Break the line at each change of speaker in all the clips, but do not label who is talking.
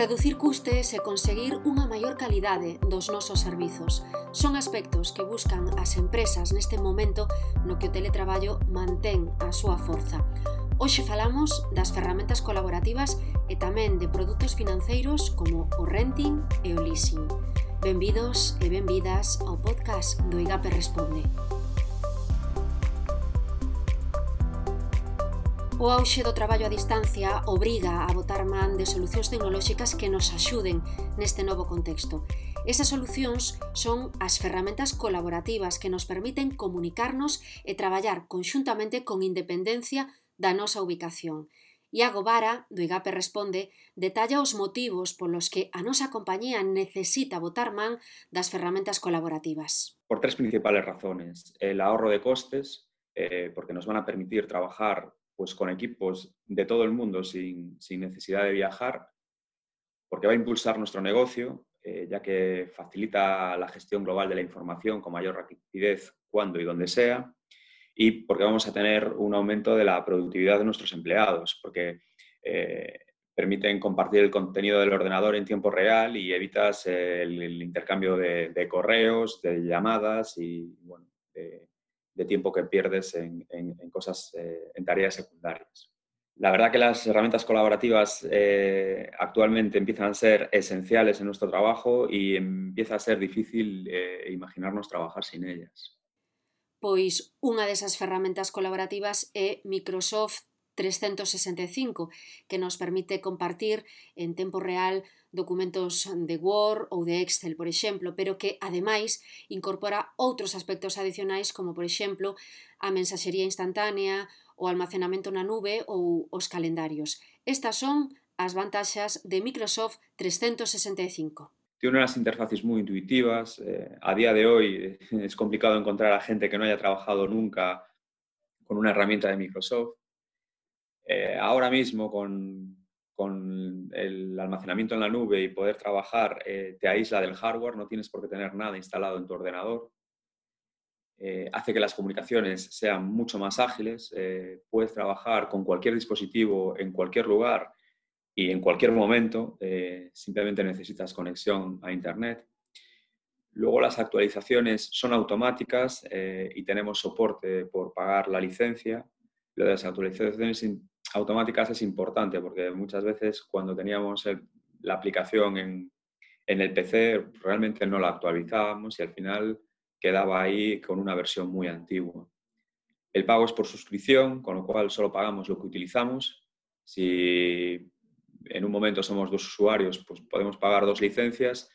Reducir custes e conseguir unha maior calidade dos nosos servizos son aspectos que buscan as empresas neste momento no que o teletraballo mantén a súa forza. Hoxe falamos das ferramentas colaborativas e tamén de produtos financeiros como o renting e o leasing. Benvidos e benvidas ao podcast do IGAPE Responde. O auxe do traballo a distancia obriga a botar man de solucións tecnolóxicas que nos axuden neste novo contexto. Esas solucións son as ferramentas colaborativas que nos permiten comunicarnos e traballar conxuntamente con independencia da nosa ubicación. Iago Vara, do IGAPE Responde, detalla os motivos polos que a nosa compañía necesita botar man das ferramentas colaborativas.
Por tres principales razones. El ahorro de costes, eh, porque nos van a permitir trabajar pues con equipos de todo el mundo sin, necesidad de viajar, porque va a impulsar nuestro negocio, eh, ya que facilita la gestión global de la información con mayor rapidez cuando y donde sea, y porque vamos a tener un aumento de la productividad de nuestros empleados, porque eh, permiten compartir el contenido del ordenador en tiempo real y evitas el, intercambio de, correos, de llamadas y bueno, de tiempo que pierdes en, cosas, eh, en tareas secundarias. La verdad que las herramientas colaborativas eh, actualmente empiezan a ser esenciales en nuestro trabajo y empieza a ser difícil eh, imaginarnos trabajar sin ellas.
Pois unha desas ferramentas colaborativas é Microsoft 365, que nos permite compartir en tempo real documentos de Word ou de Excel, por exemplo, pero que, ademais, incorpora outros aspectos adicionais como, por exemplo, a mensaxería instantánea, o almacenamento na nube ou os calendarios. Estas son as vantaxas de Microsoft 365
tiene unas interfaces muy intuitivas. Eh, a día de hoy eh, es complicado encontrar a gente que no haya trabajado nunca con una herramienta de Microsoft. Eh, ahora mismo, con, el almacenamiento en la nube y poder trabajar eh, te aísla del hardware, no tienes por qué tener nada instalado en tu ordenador. Eh, hace que las comunicaciones sean mucho más ágiles, puedes trabajar con cualquier dispositivo en cualquier lugar y en cualquier momento, simplemente necesitas conexión a Internet. Luego las actualizaciones son automáticas y tenemos soporte por pagar la licencia. Lo de las actualizaciones automáticas es importante porque muchas veces cuando teníamos la aplicación en, el PC realmente no la actualizábamos y al final quedaba ahí con una versión muy antigua. El pago es por suscripción, con lo cual solo pagamos lo que utilizamos. Si en un momento somos dos usuarios, pues podemos pagar dos licencias.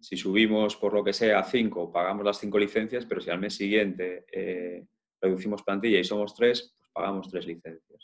Si subimos por lo que sea cinco, pagamos las cinco licencias, pero si al mes siguiente eh, reducimos plantilla y somos tres, pues pagamos tres licencias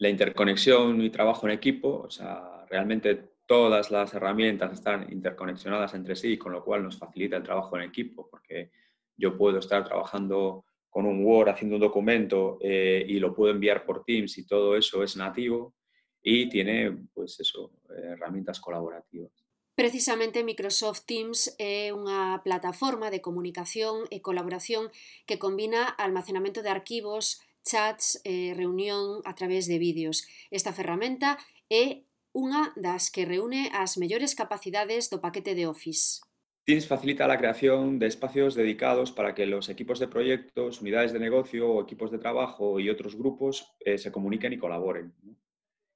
la interconexión y trabajo en equipo, o sea, realmente todas las herramientas están interconexionadas entre sí, con lo cual nos facilita el trabajo en equipo, porque yo puedo estar trabajando con un Word haciendo un documento eh, y lo puedo enviar por Teams y todo eso es nativo y tiene, pues eso, herramientas colaborativas.
Precisamente Microsoft Teams é unha plataforma de comunicación e colaboración que combina almacenamento de arquivos, chats e reunión a través de vídeos. Esta ferramenta é unha das que reúne as mellores capacidades do paquete de Office.
Teams facilita la creación de espacios dedicados para que los equipos de proyectos, unidades de negocio equipos de trabajo y otros grupos eh, se comuniquen y colaboren.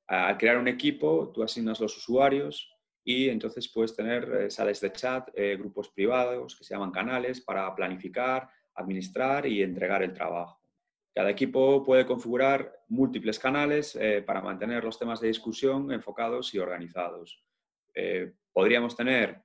Al crear un equipo, tú asignas los usuarios y entonces puedes tener eh, salas de chat, eh, grupos privados que se llaman canales para planificar, administrar y entregar el trabajo. Cada equipo puede configurar múltiples canales eh, para mantener los temas de discusión enfocados y organizados. Eh, podríamos tener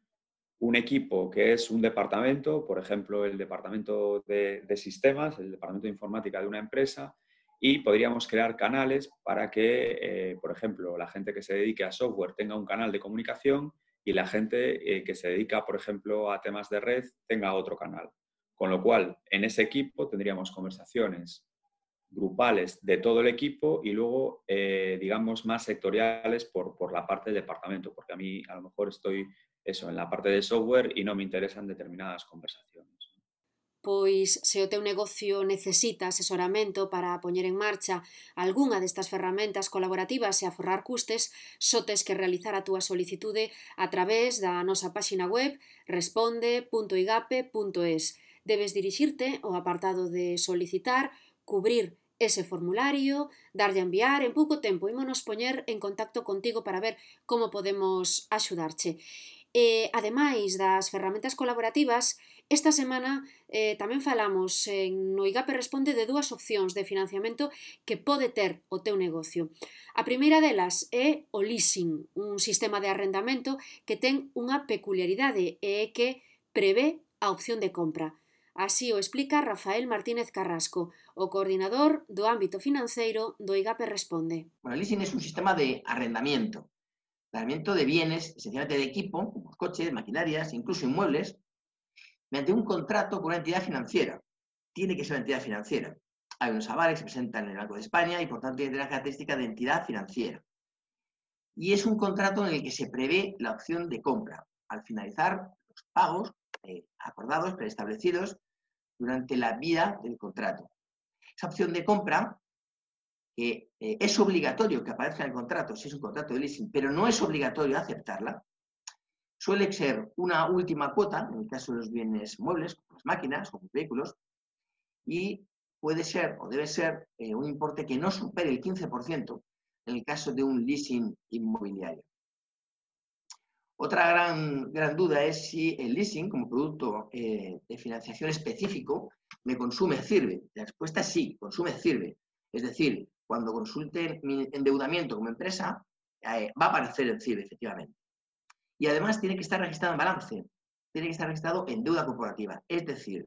un equipo que es un departamento, por ejemplo, el departamento de, sistemas, el departamento de informática de una empresa, y podríamos crear canales para que, eh, por ejemplo, la gente que se dedique a software tenga un canal de comunicación y la gente que se dedica, por ejemplo, a temas de red tenga otro canal. Con lo cual, en ese equipo tendríamos conversaciones grupales de todo el equipo y luego, eh, digamos, más sectoriales por, por, la parte del departamento, porque a mí a lo mejor estoy eso, en la parte de software y no me interesan determinadas conversaciones.
pois se o teu negocio necesita asesoramento para poñer en marcha algunha destas ferramentas colaborativas e aforrar custes, só tes que realizar a túa solicitude a través da nosa páxina web responde.igape.es. Debes dirixirte ao apartado de solicitar, cubrir ese formulario, darlle a enviar, en pouco tempo ímonos poñer en contacto contigo para ver como podemos axudarche. E, ademais das ferramentas colaborativas, esta semana eh, tamén falamos en no IGAPE Responde de dúas opcións de financiamento que pode ter o teu negocio. A primeira delas é o leasing, un sistema de arrendamento que ten unha peculiaridade e é que prevé a opción de compra. Así o explica Rafael Martínez Carrasco, o coordinador do ámbito financeiro do IGAPE Responde.
Bueno, el leasing es un sistema de arrendamiento arrendamiento de bienes, esencialmente de equipo, como coches, maquinarias, incluso inmuebles, mediante un contrato con una entidad financiera. Tiene que ser una entidad financiera. Hay unos avales que se presentan en el Banco de España y por tanto tiene la característica de entidad financiera. Y es un contrato en el que se prevé la opción de compra. Al finalizar los pagos eh, acordados, preestablecidos, durante la vida del contrato. Esa opción de compra que eh, es obligatorio que aparezca en el contrato si es un contrato de leasing, pero no es obligatorio aceptarla, suele ser una última cuota, en el caso de los bienes muebles, como las máquinas o los vehículos, y puede ser o debe ser eh, un importe que no supere el 15% en el caso de un leasing inmobiliario. Otra gran, gran duda es si el leasing, como producto eh, de financiación específico, me consume, sirve. La respuesta es sí, consume, sirve. Es decir, cuando consulte mi endeudamiento como empresa, eh, va a aparecer el CIB, efectivamente. Y además tiene que estar registrado en balance, tiene que estar registrado en deuda corporativa. Es decir,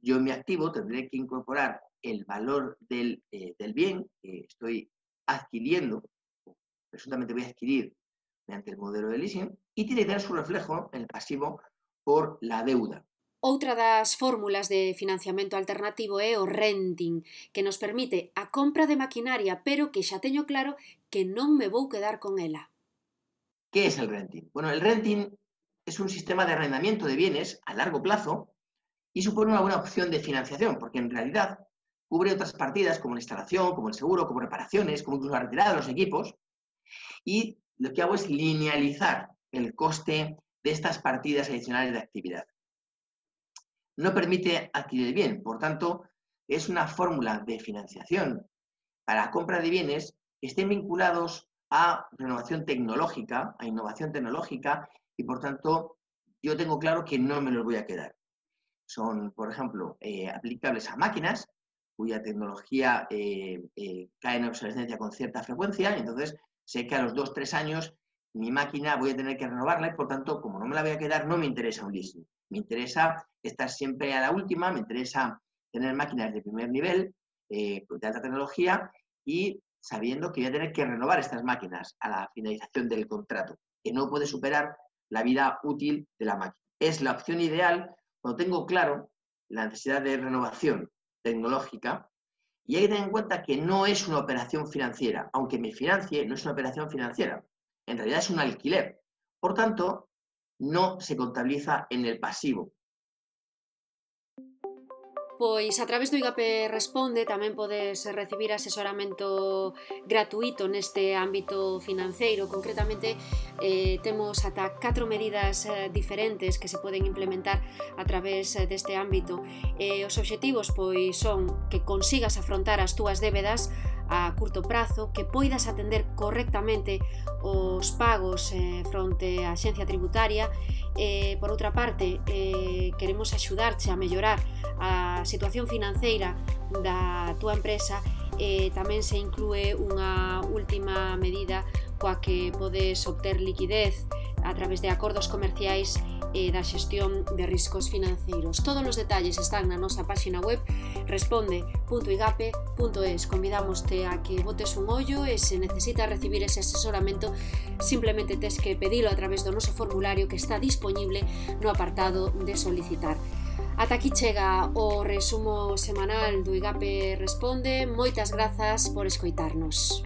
yo en mi activo tendré que incorporar el valor del, eh, del bien que estoy adquiriendo, presuntamente voy a adquirir mediante el modelo de leasing, y tiene que tener su reflejo en el pasivo por la deuda.
Outra das fórmulas de financiamento alternativo é o renting, que nos permite a compra de maquinaria, pero que xa teño claro que non me vou quedar con ela.
¿Qué es el renting? Bueno, el renting es un sistema de arrendamiento de bienes a largo plazo y supone una buena opción de financiación, porque en realidad cubre otras partidas como la instalación, como el seguro, como reparaciones, como incluso la retirada de los equipos, y lo que hago es linealizar el coste de estas partidas adicionales de actividad no permite adquirir bien. Por tanto, es una fórmula de financiación para compra de bienes que estén vinculados a renovación tecnológica, a innovación tecnológica, y por tanto, yo tengo claro que no me los voy a quedar. Son, por ejemplo, eh, aplicables a máquinas cuya tecnología eh, eh, cae en obsolescencia con cierta frecuencia, entonces sé que a los dos, tres años mi máquina voy a tener que renovarla y por tanto, como no me la voy a quedar, no me interesa un leasing. Me interesa estar siempre a la última, me interesa tener máquinas de primer nivel, eh, de alta tecnología y sabiendo que voy a tener que renovar estas máquinas a la finalización del contrato, que no puede superar la vida útil de la máquina. Es la opción ideal cuando tengo claro la necesidad de renovación tecnológica y hay que tener en cuenta que no es una operación financiera, aunque me financie, no es una operación financiera, en realidad es un alquiler. Por tanto, no se contabiliza en el pasivo.
Pois a través do IGAP Responde tamén podes recibir asesoramento gratuito neste ámbito financeiro. Concretamente, eh, temos ata 4 medidas eh, diferentes que se poden implementar a través eh, deste ámbito. Eh, os obxectivos pois son que consigas afrontar as túas débedas a curto prazo, que poidas atender correctamente os pagos eh, fronte á Axencia Tributaria, eh, por outra parte eh, queremos axudarche a mellorar a situación financeira da túa empresa eh, tamén se inclúe unha última medida coa que podes obter liquidez a través de acordos comerciais e da xestión de riscos financeiros. Todos os detalles están na nosa páxina web responde.igape.es. Convidámoste a que botes un ollo e se necesitas recibir ese asesoramento, simplemente tes que pedilo a través do noso formulario que está disponible no apartado de solicitar. Ata aquí chega o resumo semanal do IGAPE Responde. Moitas grazas por escoitarnos.